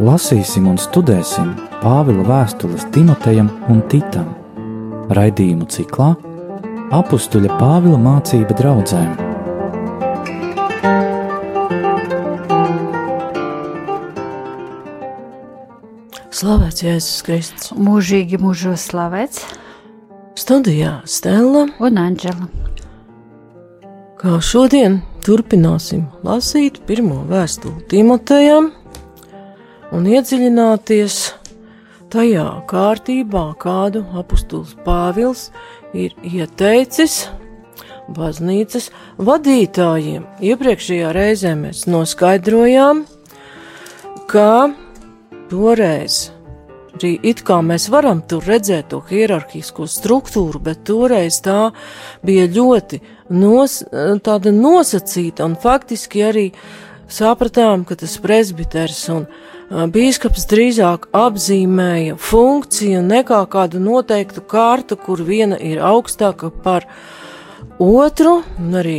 Lasīsim un studēsim Pāvila vēstules Timotejam un Titam. Raidījumu ciklā Apstuļa Pāvila mācība draudzēm. Slavēts Jēzus Kristus. Mūžīgi mūžos slavēts Studijā Stela un Anģela. Kā šodien turpināsim lasīt pirmo vēstuli Timotejam un iedziļināties tajā kārtībā, kādu apustulis Pāvils ir ieteicis baznīcas vadītājiem. Iepriekšējā reizē mēs noskaidrojām, ka toreiz arī it kā mēs varam tur redzēt to hierarhisko struktūru, bet toreiz tā bija ļoti nos, tāda nosacīta un faktiski arī sapratām, ka tas presbiters un bīskaps drīzāk apzīmēja funkciju nekā kādu noteiktu kārtu, kur viena ir augstāka par otru, un arī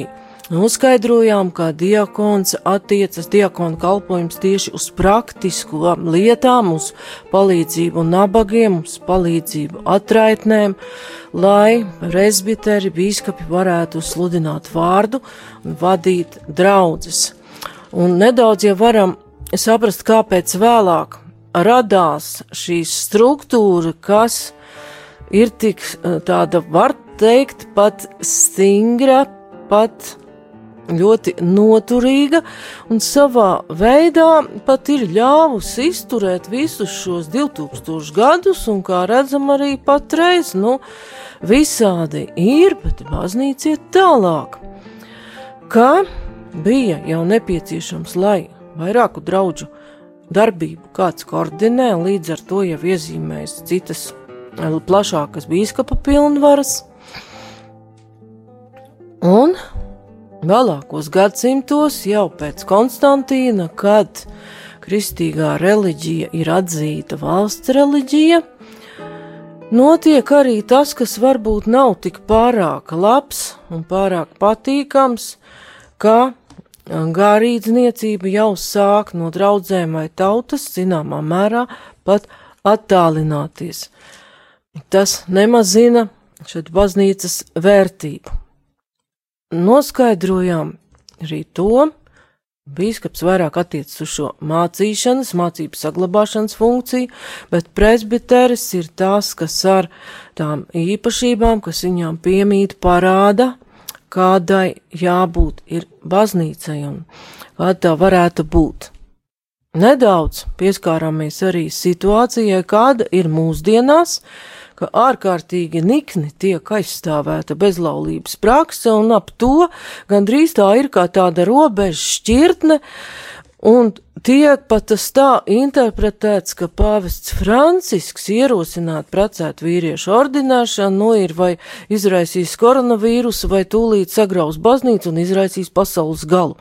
Noskaidrojām, ka diakons attiecas diakona kalpojums tieši uz praktisko lietām, uz palīdzību nabagiem, uz palīdzību atraitnēm, lai presbiteri, bīskapi varētu sludināt vārdu un vadīt draudzes. Un nedaudz jau varam saprast, kāpēc vēlāk radās šī struktūra, kas ir tik tāda, var teikt, pat stingra, pat ļoti noturīga un savā veidā pat ir ļāvusi izturēt visus šos 2000 gadus, un kā redzam, arī patreiz, nu, visādi ir, bet baznīca iet tālāk. Kā bija jau nepieciešams, lai vairāku draugu darbību kāds koordinē, līdz ar to jau iezīmējas citas plašākas bīskapa pilnvaras. Un Vēlākos gadsimtos, jau pēc Konstantīna, kad kristīgā reliģija ir atzīta valsts reliģija, notiek arī tas, kas varbūt nav tik pārāk labs un pārāk patīkams, ka garīdzniecība jau sāk no draudzēm vai tautas zināmā mērā pat attālināties. Tas nemazina šeit baznīcas vērtību noskaidrojām arī to, Bīskaps vairāk attiecas uz šo mācīšanas, mācību saglabāšanas funkciju, bet presbiteris ir tas, kas ar tām īpašībām, kas viņām piemīt, parāda, kādai jābūt ir baznīcai un kāda tā varētu būt. Nedaudz pieskārāmies arī situācijai, kāda ir mūsdienās, ka ārkārtīgi nikni tiek aizstāvēta bezlaulības prakse, un ap to gandrīz tā ir kā tāda robeža šķirtne, un tiek pat tas tā interpretēts, ka pāvests Francisks ierosināt precēt vīriešu ordinēšanu, nu ir vai izraisīs koronavīrusu, vai tūlīt sagraus baznīcu un izraisīs pasaules galu.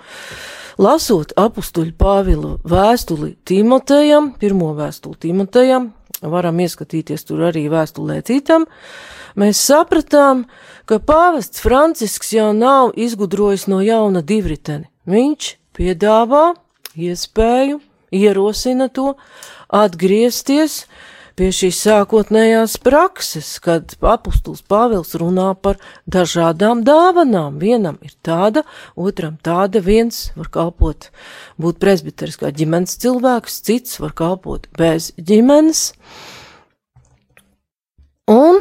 Lasot apustuļu Pāvila vēstuli Timotejam, pirmo vēstuli Timotejam, varam ieskatīties tur arī vēstulē citam, mēs sapratām, ka pāvests Francisks jau nav izgudrojis no jauna divriteni. Viņš piedāvā iespēju, ierosina to atgriezties pie šīs sākotnējās prakses, kad apustulis Pāvils runā par dažādām dāvanām. Vienam ir tāda, otram tāda, viens var kalpot, būt presbiteris kā ģimenes cilvēks, cits var kalpot bez ģimenes. Un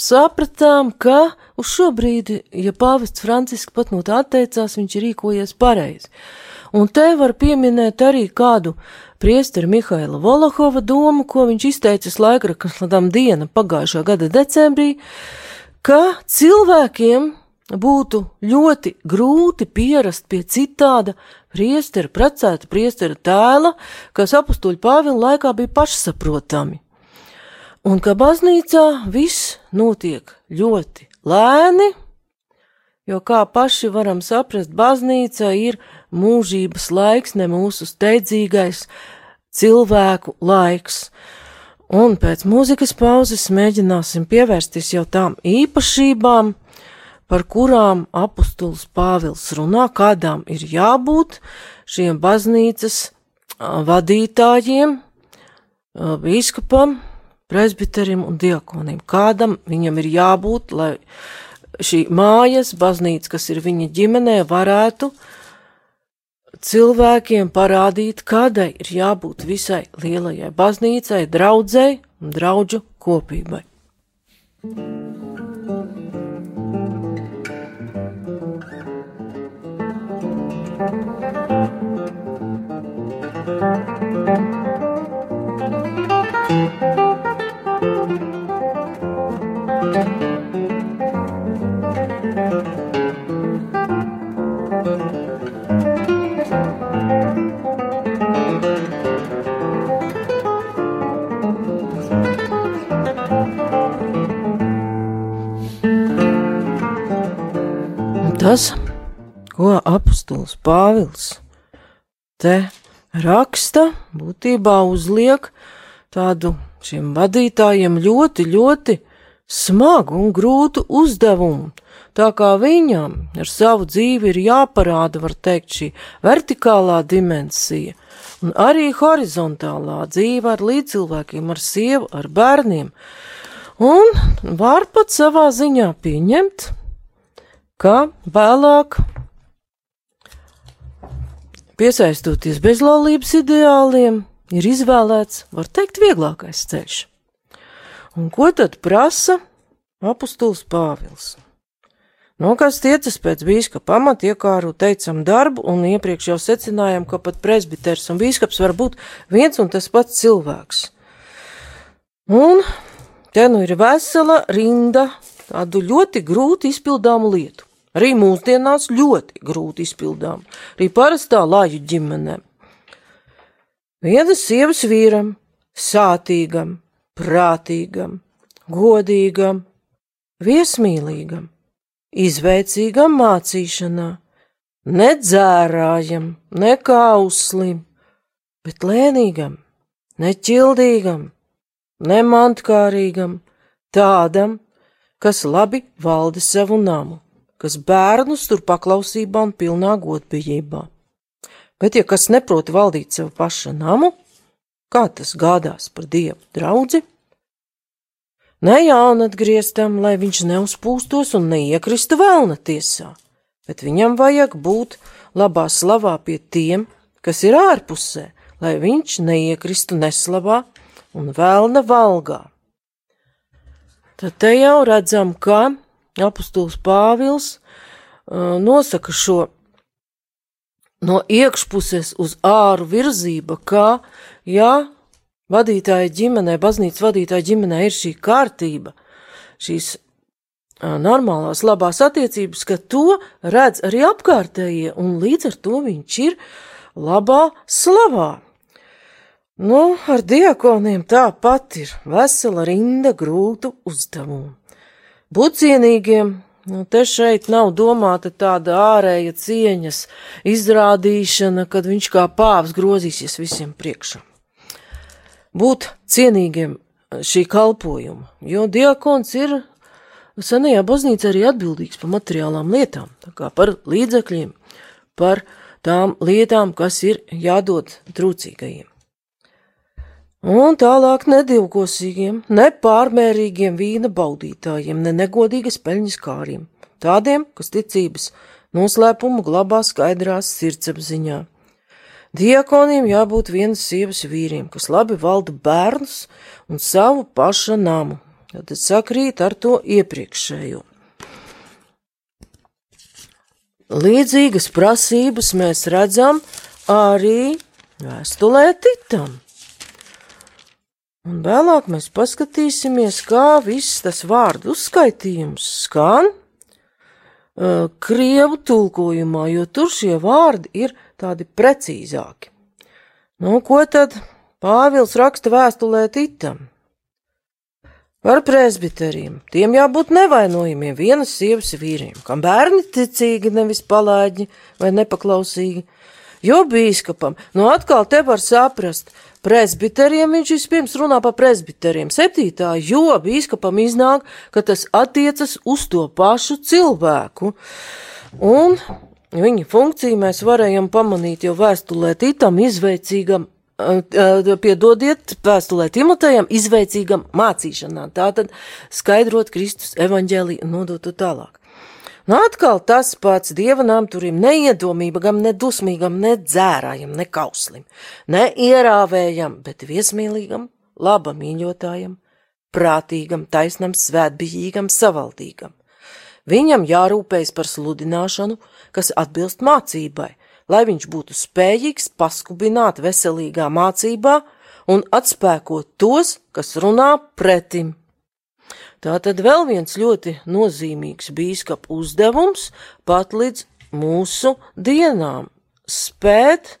sapratām, ka uz šo brīdi, ja pāvests Francisks pat no tā atteicās, viņš ir rīkojies pareizi. Un te var pieminēt arī kādu priesteri Mihaila Volahova domu, ko viņš izteicis laikrakstām diena pagājušā gada decembrī, ka cilvēkiem būtu ļoti grūti pierast pie citāda priestera, precēta priestera tēla, kas apustuļu Pāvila laikā bija pašsaprotami. Un ka baznīcā viss notiek ļoti lēni, jo kā paši varam saprast, baznīca ir mūžības laiks, ne mūsu steidzīgais cilvēku laiks. Un pēc mūzikas pauzes mēģināsim pievērsties jau tām īpašībām, par kurām apustulis Pāvils runā, kādām ir jābūt šiem baznīcas vadītājiem, bīskapam, presbiterim un diakonim. Kādam viņam ir jābūt, lai šī mājas, baznīca, kas ir viņa ģimenē, varētu cilvēkiem parādīt, kādai ir jābūt visai lielajai baznīcai, draudzēji un draudžu kopībai. Tas, ko apustulis Pāvils te raksta, būtībā uzliek tādu šiem vadītājiem ļoti, ļoti smagu un grūtu uzdevumu. Tā kā viņam ar savu dzīvi ir jāparāda, var teikt, šī vertikālā dimensija, un arī horizontālā dzīve ar līdzcilvēkiem, ar sievu, ar bērniem, un var pat savā ziņā pieņemt, ka vēlāk Piesaistoties bezlaulības ideāliem, ir izvēlēts, var teikt, vieglākais ceļš. Un ko tad prasa apustulis Pāvils? No kas tiecas pēc bīskapa pamata iekāru teicam darbu, un iepriekš jau secinājām, ka pat presbiters un bīskaps var būt viens un tas pats cilvēks. Un te nu ir vesela rinda tādu ļoti grūti izpildāmu lietu. Arī mūsdienās ļoti grūti izpildām, arī parastā lāju ģimenēm. Vienas sievas vīram, sātīgam, prātīgam, godīgam, viesmīlīgam, izveicīgam mācīšanā, nedzērājam, nekauslim, bet lēnīgam, neķildīgam, nemantkārīgam, tādam, kas labi valda savu namu kas bērnus tur paklausībā un pilnā godbijībā. Bet, ja kas neprot valdīt sev paša namu, kā tas gādās par dievu draudzi? Ne jaunu atgrieztam, lai viņš neuzpūstos un neiekristu vēlna tiesā, bet viņam vajag būt labā slavā pie tiem, kas ir ārpusē, lai viņš neiekristu neslavā un vēlna valgā. Tad te jau redzam, ka apustulis Pāvils nosaka šo no iekšpuses uz āru virzība, kā, ja vadītāja ģimenē, baznīcas vadītāja ģimenē ir šī kārtība, šīs normālās labās attiecības, ka to redz arī apkārtējie, un līdz ar to viņš ir labā slavā. Nu, ar diakoniem tāpat ir vesela rinda grūtu uzdevumu. Būt cienīgiem, nu, te šeit nav domāta tāda ārēja cieņas izrādīšana, kad viņš kā pāvs grozīsies visiem priekšā. Būt cienīgiem šī kalpojuma, jo diakons ir senajā baznīcā arī atbildīgs par materiālām lietām, tā kā par līdzekļiem, par tām lietām, kas ir jādod trūcīgajiem. Un tālāk nedivkosīgiem, nepārmērīgiem vīna baudītājiem, ne negodīgas peļņas kāriem, tādiem, kas ticības noslēpumu glabā skaidrās sirdsapziņā. Diekoniem jābūt vienas sievas vīriem, kas labi valda bērnus un savu paša namu, tad sakrīt ar to iepriekšējo. Līdzīgas prasības mēs redzam arī vēstulē Titam. Un vēlāk mēs paskatīsimies, kā viss tas vārdu uzskaitījums skan uh, krievu tulkojumā, jo tur šie vārdi ir tādi precīzāki. Nu, ko tad Pāvils raksta vēstulē Titam? Par presbiteriem. Tiem jābūt nevainojumiem vienas sievas vīriem, kam bērni ticīgi, nevis palāģi vai nepaklausīgi. Jo bīskapam, nu atkal te var saprast, presbiteriem viņš vispirms runā par presbiteriem. Septītā, jo bīskapam iznāk, ka tas attiecas uz to pašu cilvēku. Un viņa funkciju mēs varējām pamanīt jau vēstulē Titam izveicīgam piedodiet vēstulē Timotejam, izveicīgam mācīšanā, tātad skaidrot Kristus evaņģēliju un nodot to tālāk. Nu, atkal tas pats dievanām turim neiedomīgam, ne dusmīgam, ne dzērājam, ne kauslim, ne ierāvējam, bet viesmīlīgam, laba mīļotājam, prātīgam, taisnam, svētbijīgam, savaldīgam. Viņam jārūpējas par sludināšanu, kas atbilst mācībai, lai viņš būtu spējīgs paskubināt veselīgā mācībā un atspēkot tos, kas runā pretim. Tā tad vēl viens ļoti nozīmīgs bīskapa uzdevums pat līdz mūsu dienām - spēt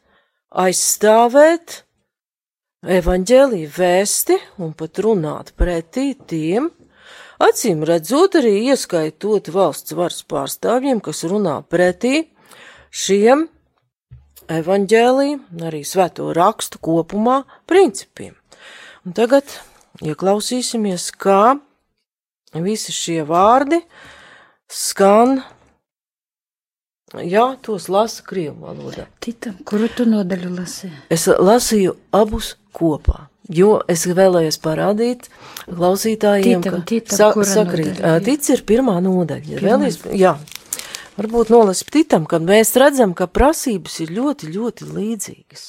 aizstāvēt evaņģēlīju vēsti un pat runāt pretī tiem, acīm redzot arī ieskaitot valsts varas pārstāvjiem, kas runā pretī šiem evaņģēliju, arī svēto rakstu kopumā principiem. Un tagad ieklausīsimies, kā visi šie vārdi skan, jā, tos lasa Krievu valodā. Titam, kuru tu nodaļu lasi? Es lasīju abus kopā. Jo es vēlējos parādīt klausītājiem, Titam, ka titam, sa sakrīt. nodaļa? Tic ir pirmā nodaļa. Pirmā. Vēlējos, jā, varbūt nolasīt titam, kad mēs redzam, ka prasības ir ļoti, ļoti līdzīgas.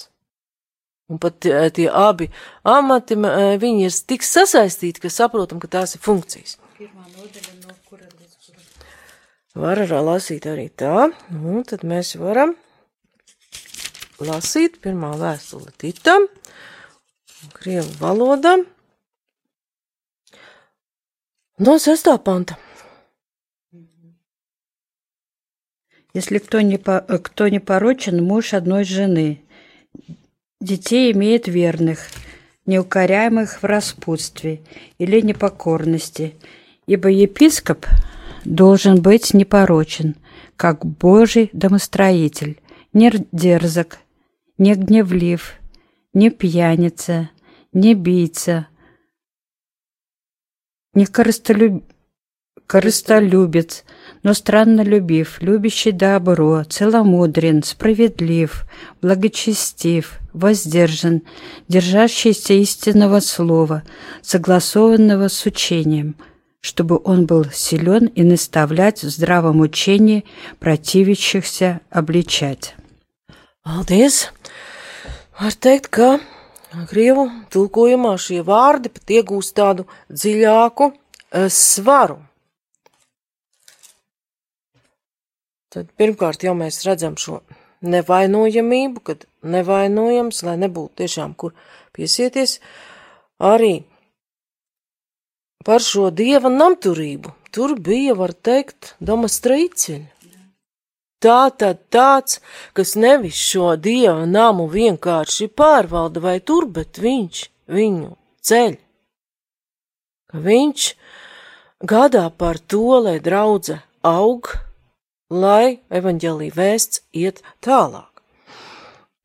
Un pat tie abi amati, viņi ir tik sasaistīti, ka saprotam, ka tās ir funkcijas. Var arī lasīt arī tā, un tad mēs varam lasīt pirmā vēstule titam, krievu valodā, no sestā panta. Если кто не, по- кто не порочен, муж одной жены, детей имеет верных, неукоряемых в распутстве или непокорности, ибо епископ должен быть непорочен, как Божий домостроитель, не дерзок, не гневлив, не пьяница, не бийца, не корыстолюб... корыстолюбец, но странно любив, любящий добро, целомудрен, справедлив, благочестив, воздержан, держащийся истинного слова, согласованного с учением, чтобы он был силен и наставлять в здравом учении противящихся обличать. Paldies! Var teikt, ka Krievu tulkojumā šie vārdi pat iegūst tādu dziļāku eh, svaru. Tad pirmkārt jau mēs redzam šo nevainojamību, kad nevainojams, lai nebūtu tiešām kur piesieties, arī par šo dieva namturību. Tur bija, var teikt, domastrīceļi. Tā tad tāds, kas nevis šo dieva namu vienkārši pārvalda vai tur, bet viņš viņu ceļ. Ka viņš gādā par to, lai draudze aug, lai evaņģēlīja vēsts iet tālāk.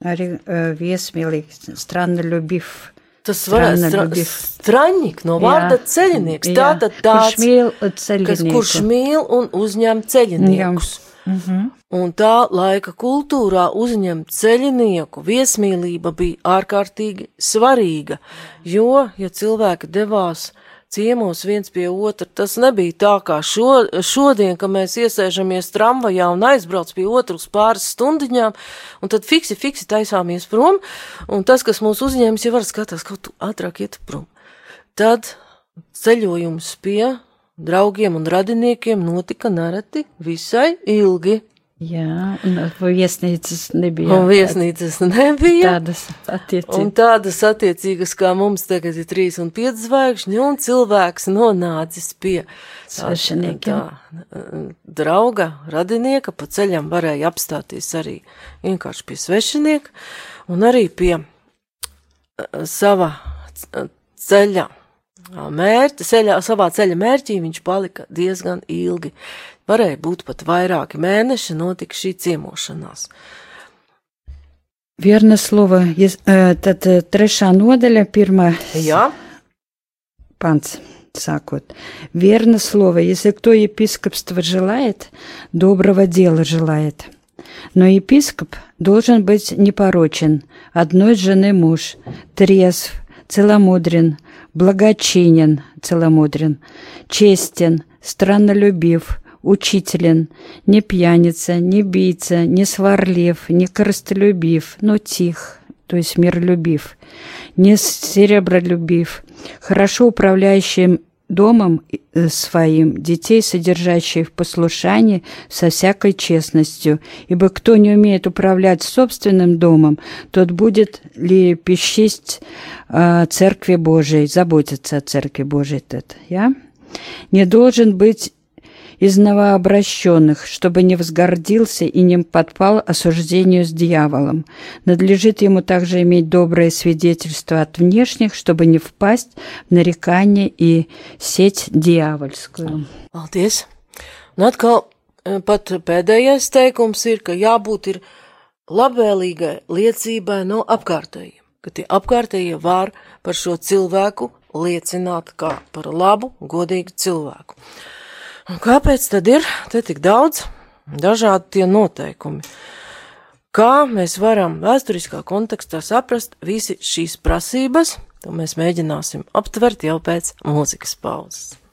Arī eh, uh, viesmīlīgi, stranda ļubīvi. Tas varētu ļubif. straņik no vārda Jā. ceļinieks. Jā, Tātad kurš tāds, mīl kas, ceļinieku. kurš mīl un uzņem ceļniekus. Mhm. Un tā laika kultūrā uzņemt ceļinieku viesmīlība bija ārkārtīgi svarīga, jo, ja cilvēki devās ciemos viens pie otra, tas nebija tā kā šo, šodien, ka mēs iesēžamies tramvajā un aizbrauc pie otras pāris stundiņām, un tad fiksi, fiksi taisāmies prom, un tas, kas mūs uzņēmis, jau var skatās, kaut tu ātrāk iet prom. Tad ceļojums pie draugiem un radiniekiem notika nereti visai ilgi. Jā, un viesnīcas nebija. Un viesnīcas nebija. Tādas Un attiecības. tādas attiecīgas, kā mums tagad ir trīs un pieci zvaigžņi, un cilvēks nonācis pie Svešiniekiem. drauga, radinieka, pa ceļam varēja apstāties arī vienkārši pie svešinieka, un arī pie eh, sava c- ceļa mērķi, ceļā, savā ceļa mērķī viņš palika diezgan ilgi. Varēja būt pat vairāki mēneši, notika šī ciemošanās. Слово. Ес- э, Tad э, trešā nodaļa, pirmā Jā, панц, сакут. Верно слово. Если кто епископство желает, доброго дела желает. Но епископ должен быть непорочен, одной жены муж, трезв, целомудрен, благочинен, целомудрен, честен, страннолюбив, учителен, не пьяница, не бийца, не сварлив, не корыстолюбив, но тих, то есть миролюбив, не серебролюбив, хорошо управляющим домом э, своим, детей, содержащие в послушании со всякой честностью. Ибо кто не умеет управлять собственным домом, тот будет ли пищесть э, Церкви Божией, заботиться о Церкви Божией. Это, я? Не должен быть из новообращенных, чтобы не возгордился и не подпал осуждению с дьяволом. Надлежит ему также иметь доброе свидетельство от внешних, чтобы не впасть в нарекание и сеть дьявольскую. paldies. Un atkal eh, pat pēdējais teikums ir, ka jābūt ir labvēlīgai liecībai no apkārtējiem, ka tie apkārtējie var par šo cilvēku liecināt kā par labu, godīgu cilvēku. Un kāpēc tad ir te tik daudz dažādi tie noteikumi? Kā mēs varam vēsturiskā kontekstā saprast visi šīs prasības, to mēs mēģināsim aptvert jau pēc mūzikas pauzes.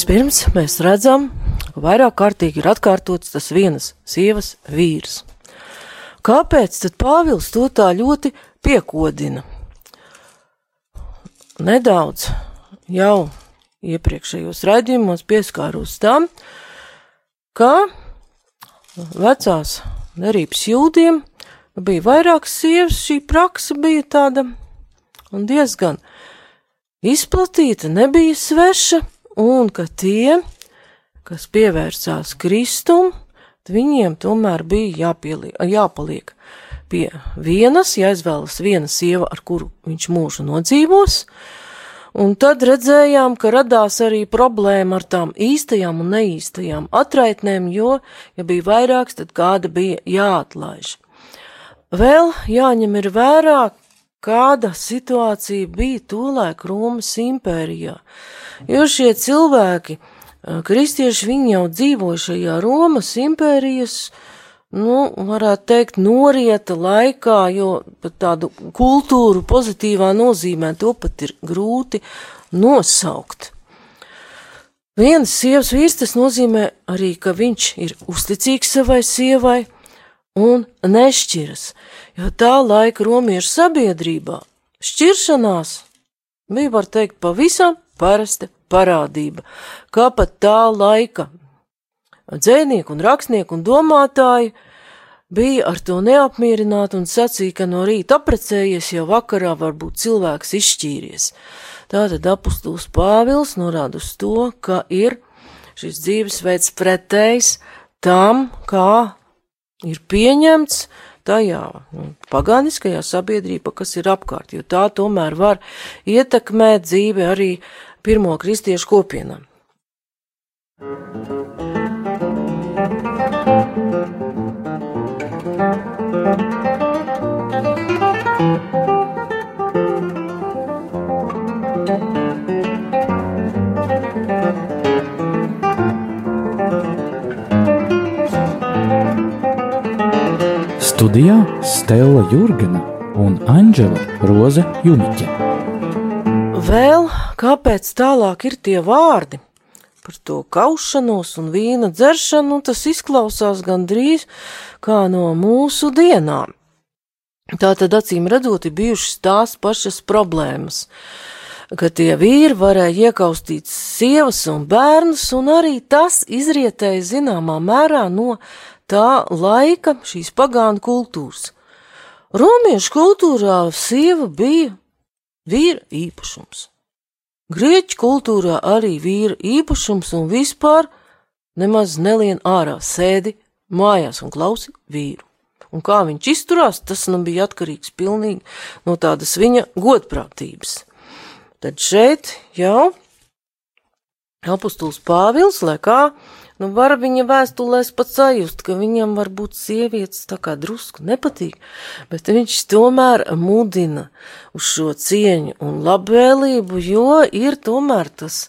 Vispirms mēs redzam, ka vairāk kārtīgi ir atkārtots tas vienas sievas vīrs. Kāpēc tad Pāvils to tā ļoti piekodina? Nedaudz jau iepriekšējos raidījumos pieskāros tam, ka vecās derības jūdiem bija vairākas sievas, šī praksa bija tāda diezgan izplatīta, nebija sveša, un ka tie, kas pievērsās Kristum, viņiem tomēr bija jāpieliek, jāpaliek pie vienas, jāizvēlas viena sieva, ar kuru viņš mūžu nodzīvos, un tad redzējām, ka radās arī problēma ar tām īstajām un neīstajām atraitnēm, jo, ja bija vairāks, tad kāda bija jāatlaiž. Vēl jāņem ir vērā, kāda situācija bija tolaik Romas impērijā, jo šie cilvēki, kristieši, viņi jau dzīvoja šajā Romas impērijas, nu, varētu teikt, norieta laikā, jo pat tādu kultūru pozitīvā nozīmē to pat ir grūti nosaukt. Viens sievas vīrs tas nozīmē arī, ka viņš ir uzticīgs savai sievai un nešķiras, jo tā laika romiešu sabiedrībā šķiršanās bija, var teikt, pavisam parasta parādība, kā pat tā laika dzēnieki un rakstnieki un domātāji bija ar to neapmierināti un sacīja, ka no rīta aprecējies, jau vakarā varbūt cilvēks izšķīries. Tātad apustulis Pāvils norāda uz to, ka ir šis dzīvesveids pretējs tam, kā ir pieņemts tajā nu, paganiskajā sabiedrībā, kas ir apkārt, jo tā tomēr var ietekmēt dzīvi arī pirmo kristiešu kopienām. Studijā Stela Jurgena un Anģela Roze Juniķe. Vēl kāpēc tālāk ir tie vārdi par to kaušanos un vīna dzeršanu, tas izklausās gandrīz kā no mūsu dienām. Tā tad acīm redzot, ir bijušas tās pašas problēmas, ka tie vīri varēja iekaustīt sievas un bērnus, un arī tas izrietēja zināmā mērā no tā laika šīs pagānu kultūras. Romiešu kultūrā sieva bija vīra īpašums. Grieķu kultūrā arī vīra īpašums un vispār nemaz nelien ārā sēdi mājās un klausi vīru. Un kā viņš izturās, tas nu bija atkarīgs pilnīgi no tādas viņa godprātības. Tad šeit jau apustuls Pāvils, lai kā Nu, var viņa vēstulēs pat sajust, ka viņam varbūt sievietes tā kā drusku nepatīk, bet viņš tomēr mudina uz šo cieņu un labvēlību, jo ir tomēr tas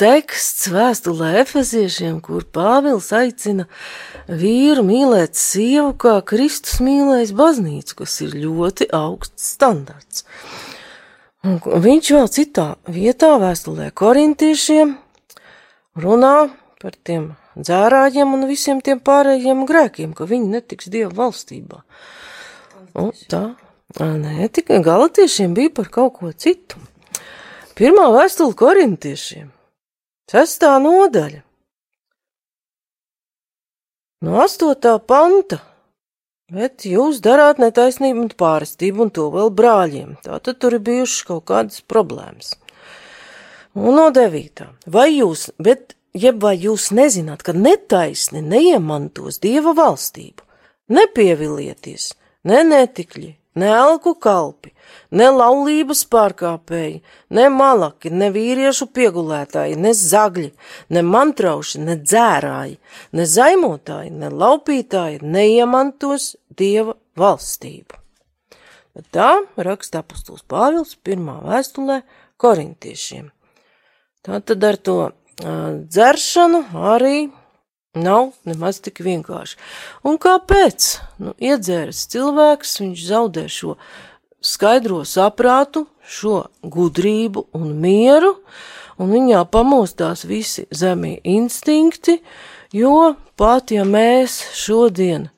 teksts vēstulē efeziešiem, kur Pāvils aicina vīru mīlēt sievu, kā Kristus mīlējis baznīcu, kas ir ļoti augsts standarts. Un viņš vēl citā vietā vēstulē korintiešiem runā par tiem dzērāģiem un visiem tiem pārējiem grēkiem, ka viņi netiks Dieva valstībā. Un tā, nē, tikai galatiešiem bija par kaut ko citu. Pirmā vēstule korintiešiem, sestā nodaļa. No astotā panta, bet jūs darāt netaisnību un pārestību un to vēl brāļiem, tātad tur ir bijušas kaut kādas problēmas. Un no devītā, vai jūs, bet jeb vai jūs nezināt, ka netaisni neiemantos dieva valstību, nepievilieties, ne netikļi, ne alku kalpi, ne laulības pārkāpēji, ne malaki, ne vīriešu piegulētāji, ne zagļi, ne mantrauši, ne dzērāji, ne zaimotāji, ne laupītāji neiemantos dieva valstību. Tā raksta apustuls Pāvils pirmā vēstulē korintiešiem. Tā tad ar to dzeršanu arī nav nemaz tik vienkārši. Un kāpēc? Nu, iedzēris cilvēks, viņš zaudē šo skaidro saprātu, šo gudrību un mieru, un viņā pamostās visi zemie instinkti, jo pat ja mēs šodien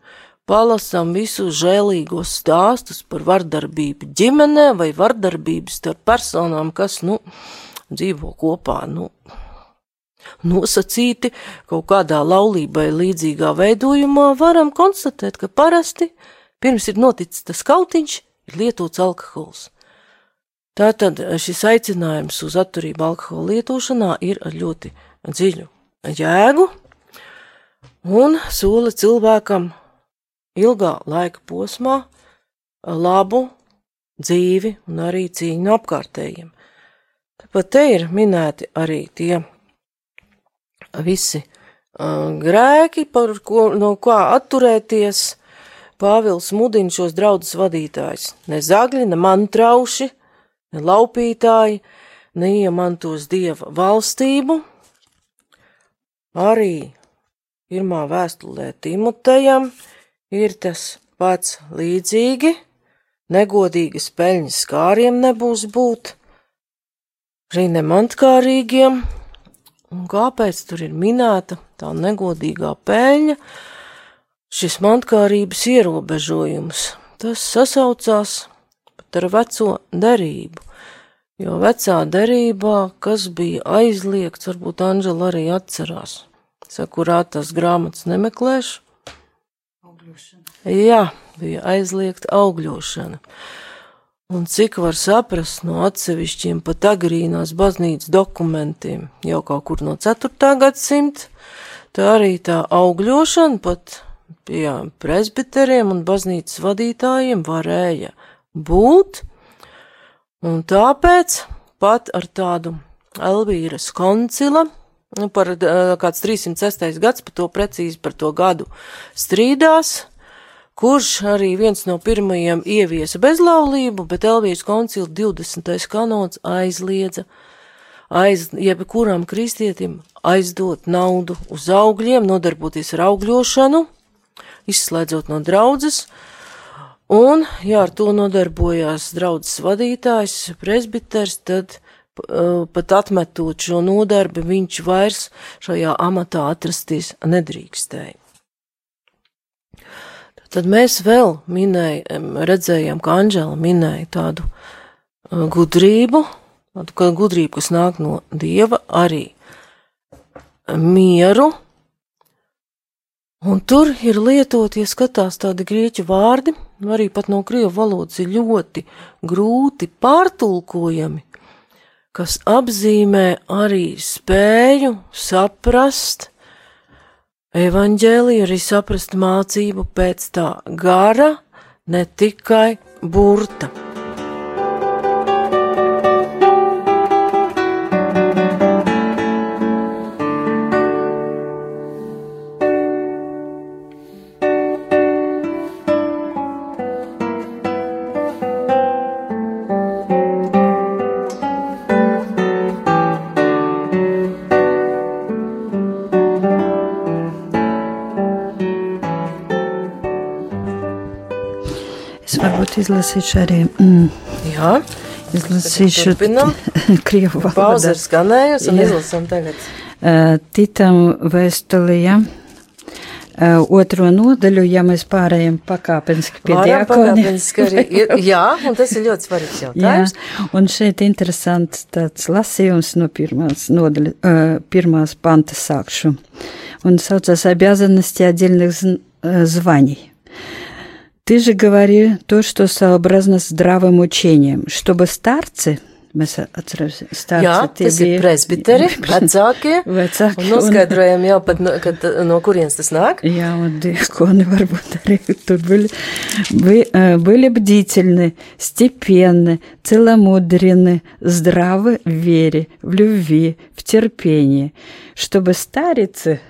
palasam visus žēlīgos stāstus par vardarbību ģimenē vai vardarbību starp personām, kas, nu, dzīvo kopā, nu, nosacīti kaut kādā laulībai līdzīgā veidojumā, varam konstatēt, ka parasti pirms ir noticis tas kautiņš, ir lietots alkohols. Tātad šis aicinājums uz atturību alkohola lietošanā ir ar ļoti dziļu jēgu un sola cilvēkam ilgā laika posmā labu dzīvi un arī cīņu apkārtējiem. Tāpat te ir minēti arī tie visi uh, grēki, par ko, no kā atturēties. Pāvils mudina šos draugus vadītājus. Ne zagļi, ne mantrauši, ne laupītāji, neiemantos dieva valstību. Arī pirmā vēstulē Timotejam ir tas pats līdzīgi, negodīgas peļņas skāriem nebūs būt, arī nemantkārīgiem, Un kāpēc tur ir minēta tā negodīgā peļņa, šis mantkārības ierobežojums? Tas sasaucās pat ar veco derību, jo vecā derībā, kas bija aizliegts, varbūt Anžela arī atcerās. Sakurā tas grāmatas nemeklēšu. Augļošana. Jā, bija aizliegta augļošana. Un cik var saprast no atsevišķiem pat agrīnās baznīcas dokumentiem, jau kaut kur no 4. gadsimta, tā arī tā augļošana pat pie presbiteriem un baznīcas vadītājiem varēja būt, un tāpēc pat ar tādu Elvīras koncila, par kāds 306. gads, par to precīzi par to gadu strīdās, kurš arī viens no pirmajiem ieviesa bezlaulību, bet Elvijas koncila 20. kanons aizliedza aiz, jebkuram kristietim aizdot naudu uz augļiem, nodarboties ar augļošanu, izslēdzot no draudzes, un, ja ar to nodarbojās draudzes vadītājs, presbiters, tad uh, pat atmetot šo nodarbi, viņš vairs šajā amatā atrasties nedrīkstēja. Tad mēs vēl minējam, redzējām, ka Anģela minēja tādu uh, gudrību, tādu gudrību, kas nāk no Dieva, arī mieru, un tur ir lietoti, ja skatās tādi grieķu vārdi, arī pat no krievu valodas ir ļoti grūti pārtulkojami, kas apzīmē arī spēju saprast evaņģēliju, arī saprast mācību pēc tā gara, ne tikai burta. izlasīšu arī. Mm, Jā, izlasīšu krievu valodā. Pauze ir skanējusi un Jā. izlasam tagad. Uh, Titam vēstulījā. Uh, otro nodaļu, ja mēs pārējām pakāpeniski pie diakoniem. jā, un tas ir ļoti svarīgs jautājums. Jā, un šeit interesants tāds lasījums no pirmās nodaļa, uh, pirmās pantas sākšu. Un saucās обязанности отдельных званий. Ты же говори то, что сообразно здравым учением, чтобы старцы, mēs atceramies, Jā, tas bija presbiteri, vecākie, vecākie. Un noskaidrojam jau pat, no, kad, no kurienes tas nāk. Jā, un diakoni varbūt arī tur были, были бдительны, степенны, целомудренны, здравы в вере, в любви, в терпении, чтобы старицы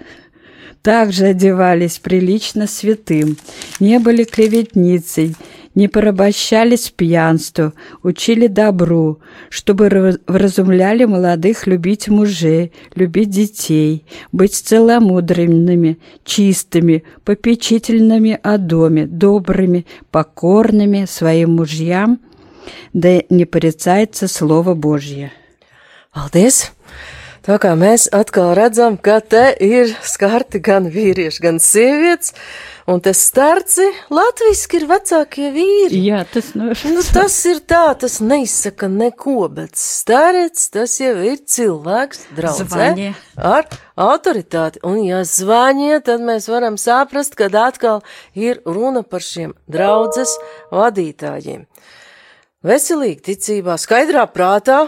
также одевались прилично святым, не были клеветницей, не порабощались пьянству, учили добру, чтобы вразумляли молодых любить мужей, любить детей, быть целомудренными, чистыми, попечительными о доме, добрыми, покорными своим мужьям, да не порицается Слово Божье. Paldies! Tā kā mēs atkal redzam, ka te ir skarti gan vīrieši, gan sievietes, un tas starci latviski ir vecākie vīri. Jā, tas, nu, nu, tas ir tā, tas neizsaka neko, bet starets tas jau ir cilvēks, draudzē, ar autoritāti. Un ja zvaņie, tad mēs varam saprast, kad atkal ir runa par šiem draudzes vadītājiem. Veselīgi ticībā, skaidrā prātā,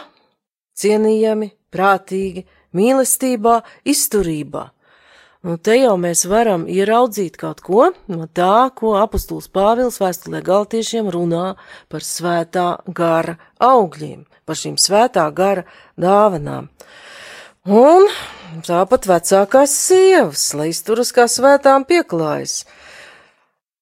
cienījami, prātīgi, mīlestībā, izturībā. Nu, te jau mēs varam ieraudzīt kaut ko no tā, ko apustulis Pāvils vēstulē galtiešiem runā par svētā gara augļiem, par šīm svētā gara dāvanām. Un tāpat vecākās sievas, lai izturas kā svētām pieklājas,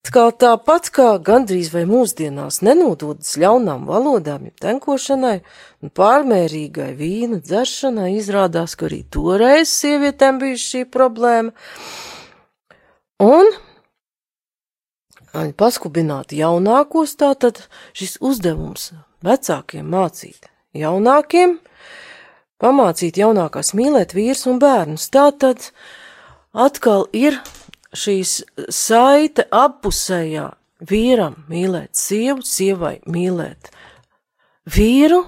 Kā tāpat kā gandrīz vai mūsdienās nenododas ļaunām valodām, ja tenkošanai un pārmērīgai vīna dzeršanai, izrādās, ka arī toreiz sievietēm bija šī problēma. Un paskubināt jaunākos, tātad šis uzdevums vecākiem mācīt jaunākiem, pamācīt jaunākās mīlēt vīrs un bērnus, tātad atkal ir šīs saite appusējā vīram mīlēt sievu, sievai mīlēt vīru,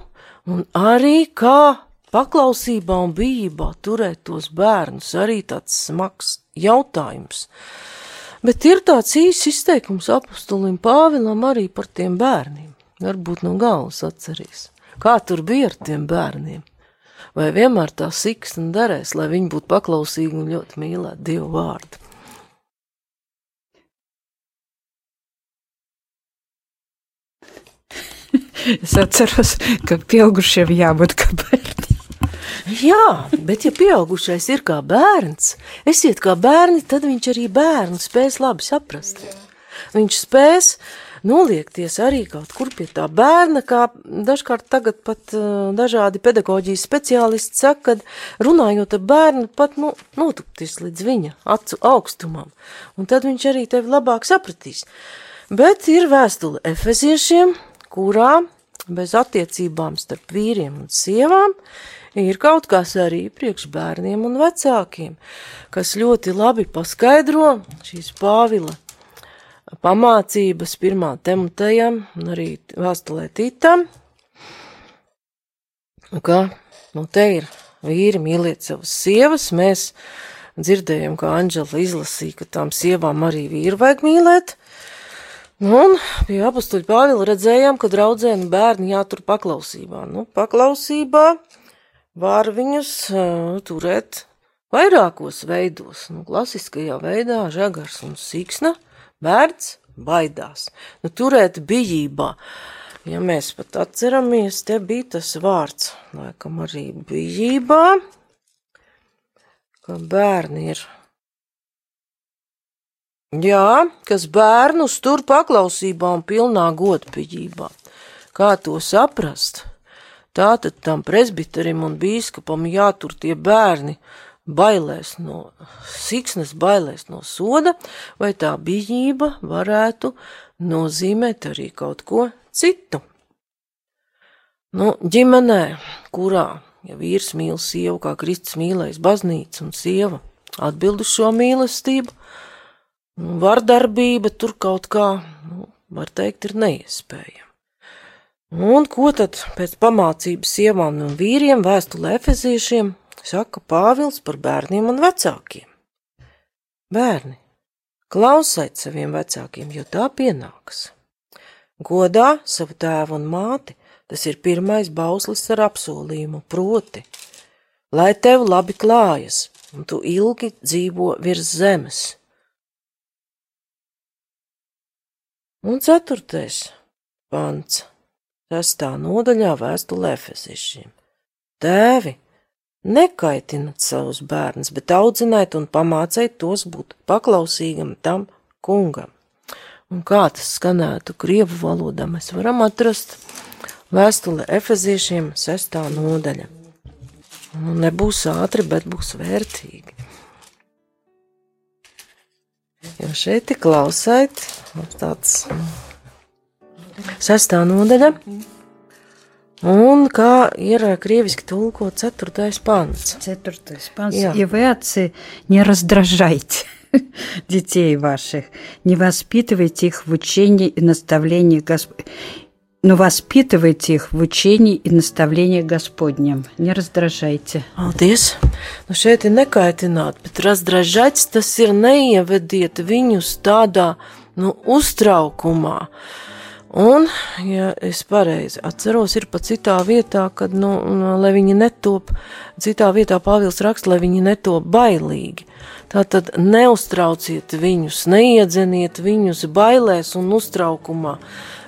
un arī kā paklausībā un bijībā turēt tos bērnus, arī tāds smags jautājums. Bet ir tāds īsts izteikums apustulim Pāvilam arī par tiem bērniem. Varbūt no galvas atcerīs. Kā tur bija ar tiem bērniem? Vai vienmēr tā siksna derēs, lai viņi būtu paklausīgi un ļoti mīlētu Dievu vārdu? Es atceros, ka pieaugušiem jābūt kā bērniem. Jā, bet ja pieaugušais ir kā bērns, esiet kā bērni, tad viņš arī bērnu spēs labi saprast. Viņš spēs noliekties arī kaut kur pie tā bērna, kā dažkārt tagad pat uh, dažādi pedagoģijas speciālisti saka, kad runājot ar bērnu, pat nu, notupties līdz viņa acu augstumam, un tad viņš arī tevi labāk sapratīs. Bet ir vēstule efeziešiem, kurā bez attiecībām starp vīriem un sievām ir kaut kas arī priekš bērniem un vecākiem, kas ļoti labi paskaidro šīs Pāvila pamācības pirmā temutējam un arī vēstulē Tītam, ka, nu, te ir vīri mīliet savas sievas, mēs dzirdējam, kā Anģela izlasīja, ka tām sievām arī vīru vajag mīlēt, un pie apstuļa Pāvila redzējām, ka draudzēni bērni jātur paklausībā. Nu, paklausībā var viņus uh, turēt vairākos veidos. Nu, klasiskajā veidā žagars un siksna bērns baidās. Nu, turēt bijībā. Ja mēs pat atceramies, te bija tas vārds, laikam arī bijībā, ka bērni ir Jā, kas bērnus tur paklausībā un pilnā godpieņībā. Kā to saprast? Tātad tam presbiterim un bīskapam jātur tie bērni bailēs no siksnas, bailēs no soda, vai tā bijība varētu nozīmēt arī kaut ko citu. Nu, ģimenē, kurā, ja vīrs mīl sievu, kā Kristus mīlēs baznīcu un sieva, atbild uz šo mīlestību, vardarbība tur kaut kā, nu, var teikt, ir neiespējama. Un ko tad pēc pamācības sievām un vīriem vēstulē efeziešiem saka Pāvils par bērniem un vecākiem? Bērni, klausiet saviem vecākiem, jo tā pienāks. Godā savu tēvu un māti, tas ir pirmais bauslis ar apsolījumu, proti, lai tev labi klājas, un tu ilgi dzīvo virs zemes Un ceturtais pants, sestā nodaļā vēstulē Efesiešiem. Tēvi, nekaitinat savus bērnus, bet audziniet un pamāciet tos būt paklausīgam tam kungam. Un kā tas skanētu krievu valodā, mēs varam atrast vēstule Efeziešiem sestā nodaļa. Nu, nebūs ātri, bet būs vērtīgi. Jo šeit ir klausēt, tāds sestā nodaļa. Un kā ir krieviski tulko ceturtais pants. Ceturtais панц. И вы, отцы, не раздражайте детей ваших, не воспитывайте их в учении и наставлении Господь но воспитывайте их в учении и наставлении Господнем. Не раздражайте. Paldies! Nu šeit ir nekaitināt, bet razdražāts tas ir neievediet viņus tādā, nu, uztraukumā. Un, ja es pareizi atceros, ir pat citā vietā, kad, nu, lai viņi netop, citā vietā Pāvils raksta, lai viņi netop bailīgi. Tātad neuztrauciet viņus, neiedzeniet viņus bailēs un uztraukumā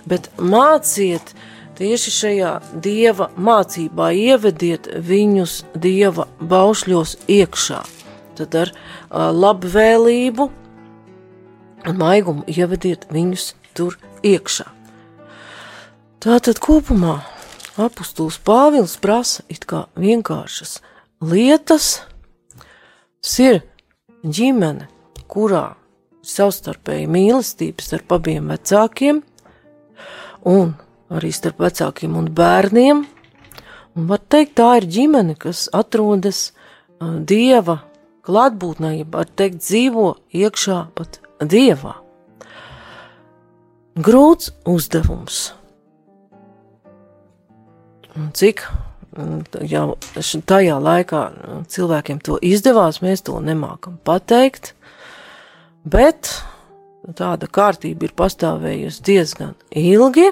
bet māciet tieši šajā dieva mācībā, ievediet viņus dieva baušļos iekšā. Tad ar uh, labvēlību un maigumu ievediet viņus tur iekšā. Tātad kopumā apustulis Pāvils prasa it kā vienkāršas lietas, tas ir ģimene, kurā savstarpēji mīlestības starp abiem vecākiem – un arī starp vecākiem un bērniem. Un var teikt, tā ir ģimene, kas atrodas dieva klātbūtnē, ja var teikt, dzīvo iekšā pat dievā. Grūts uzdevums. Un cik jau tajā laikā cilvēkiem to izdevās, mēs to nemākam pateikt, bet tāda kārtība ir pastāvējusi diezgan ilgi,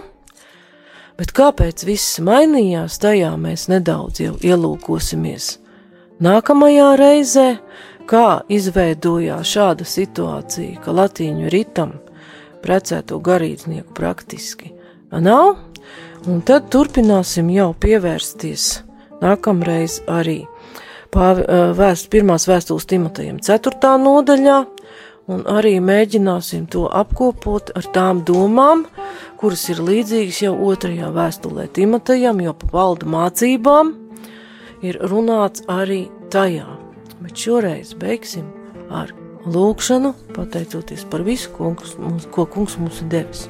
bet kāpēc viss mainījās, tajā mēs nedaudz jau ielūkosimies. Nākamajā reizē, kā izveidojās šāda situācija, ka latīņu ritam precēto garīdznieku praktiski nav, un tad turpināsim jau pievērsties nākamreiz arī vēst, pirmās vēstules Timotejam 4. nodaļā, un arī mēģināsim to apkopot ar tām domām, kuras ir līdzīgas jau otrajā vēstulē Timotejam, jo pa valdu mācībām ir runāts arī tajā. Bet šoreiz beigsim ar lūkšanu, pateicoties par visu, ko kungs, ko kungs mums ir devis.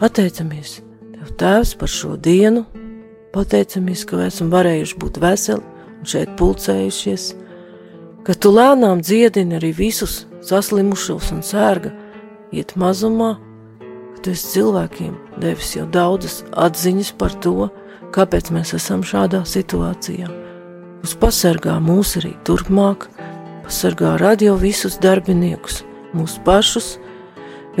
Pateicamies Tev, Tēvs, par šo dienu, pateicamies, ka esam varējuši būt veseli un šeit pulcējušies, ka Tu lēnām dziedini arī visus saslimušos un sērga iet mazumā, ka Tu esi cilvēkiem devis jau daudzas atziņas par to, kāpēc mēs esam šādā situācijā. Uz pasargā mūs arī turpmāk, pasargā radio visus darbiniekus, mūsu pašus,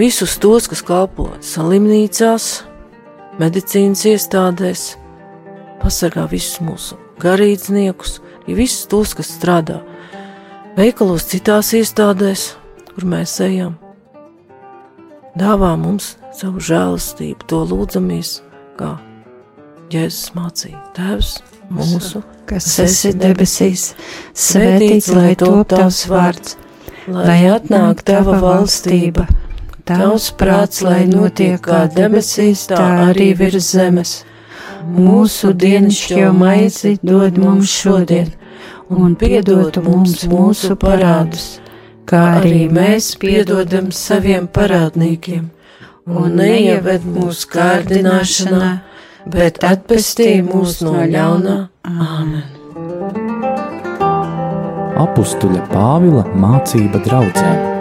visus tos, kas kalpo salimnīcās, medicīnas iestādēs, pasargā visus mūsu garīdzniekus, ja visus tos, kas strādā veikalos citās iestādēs, kur mēs ejam. Dāvā mums savu žēlastību, to lūdzamies, kā Jēzus mācīja. Tēvs mūsu, kas esi debesīs, svētīts lai top tavs vārds lai atnāk tava valstība, tavs prāts, lai notiek kā debesīs, tā arī virs zemes. Mūsu dienascho maizi dod mums šodien, un piedod mums mūsu parādus, kā arī mēs piedodam saviem parādniekiem, un neieved mūsu kārdināšanā, bet atpestī mūs no ļaunā. Āmen! apstuļa Pāvila mācība draudzēm.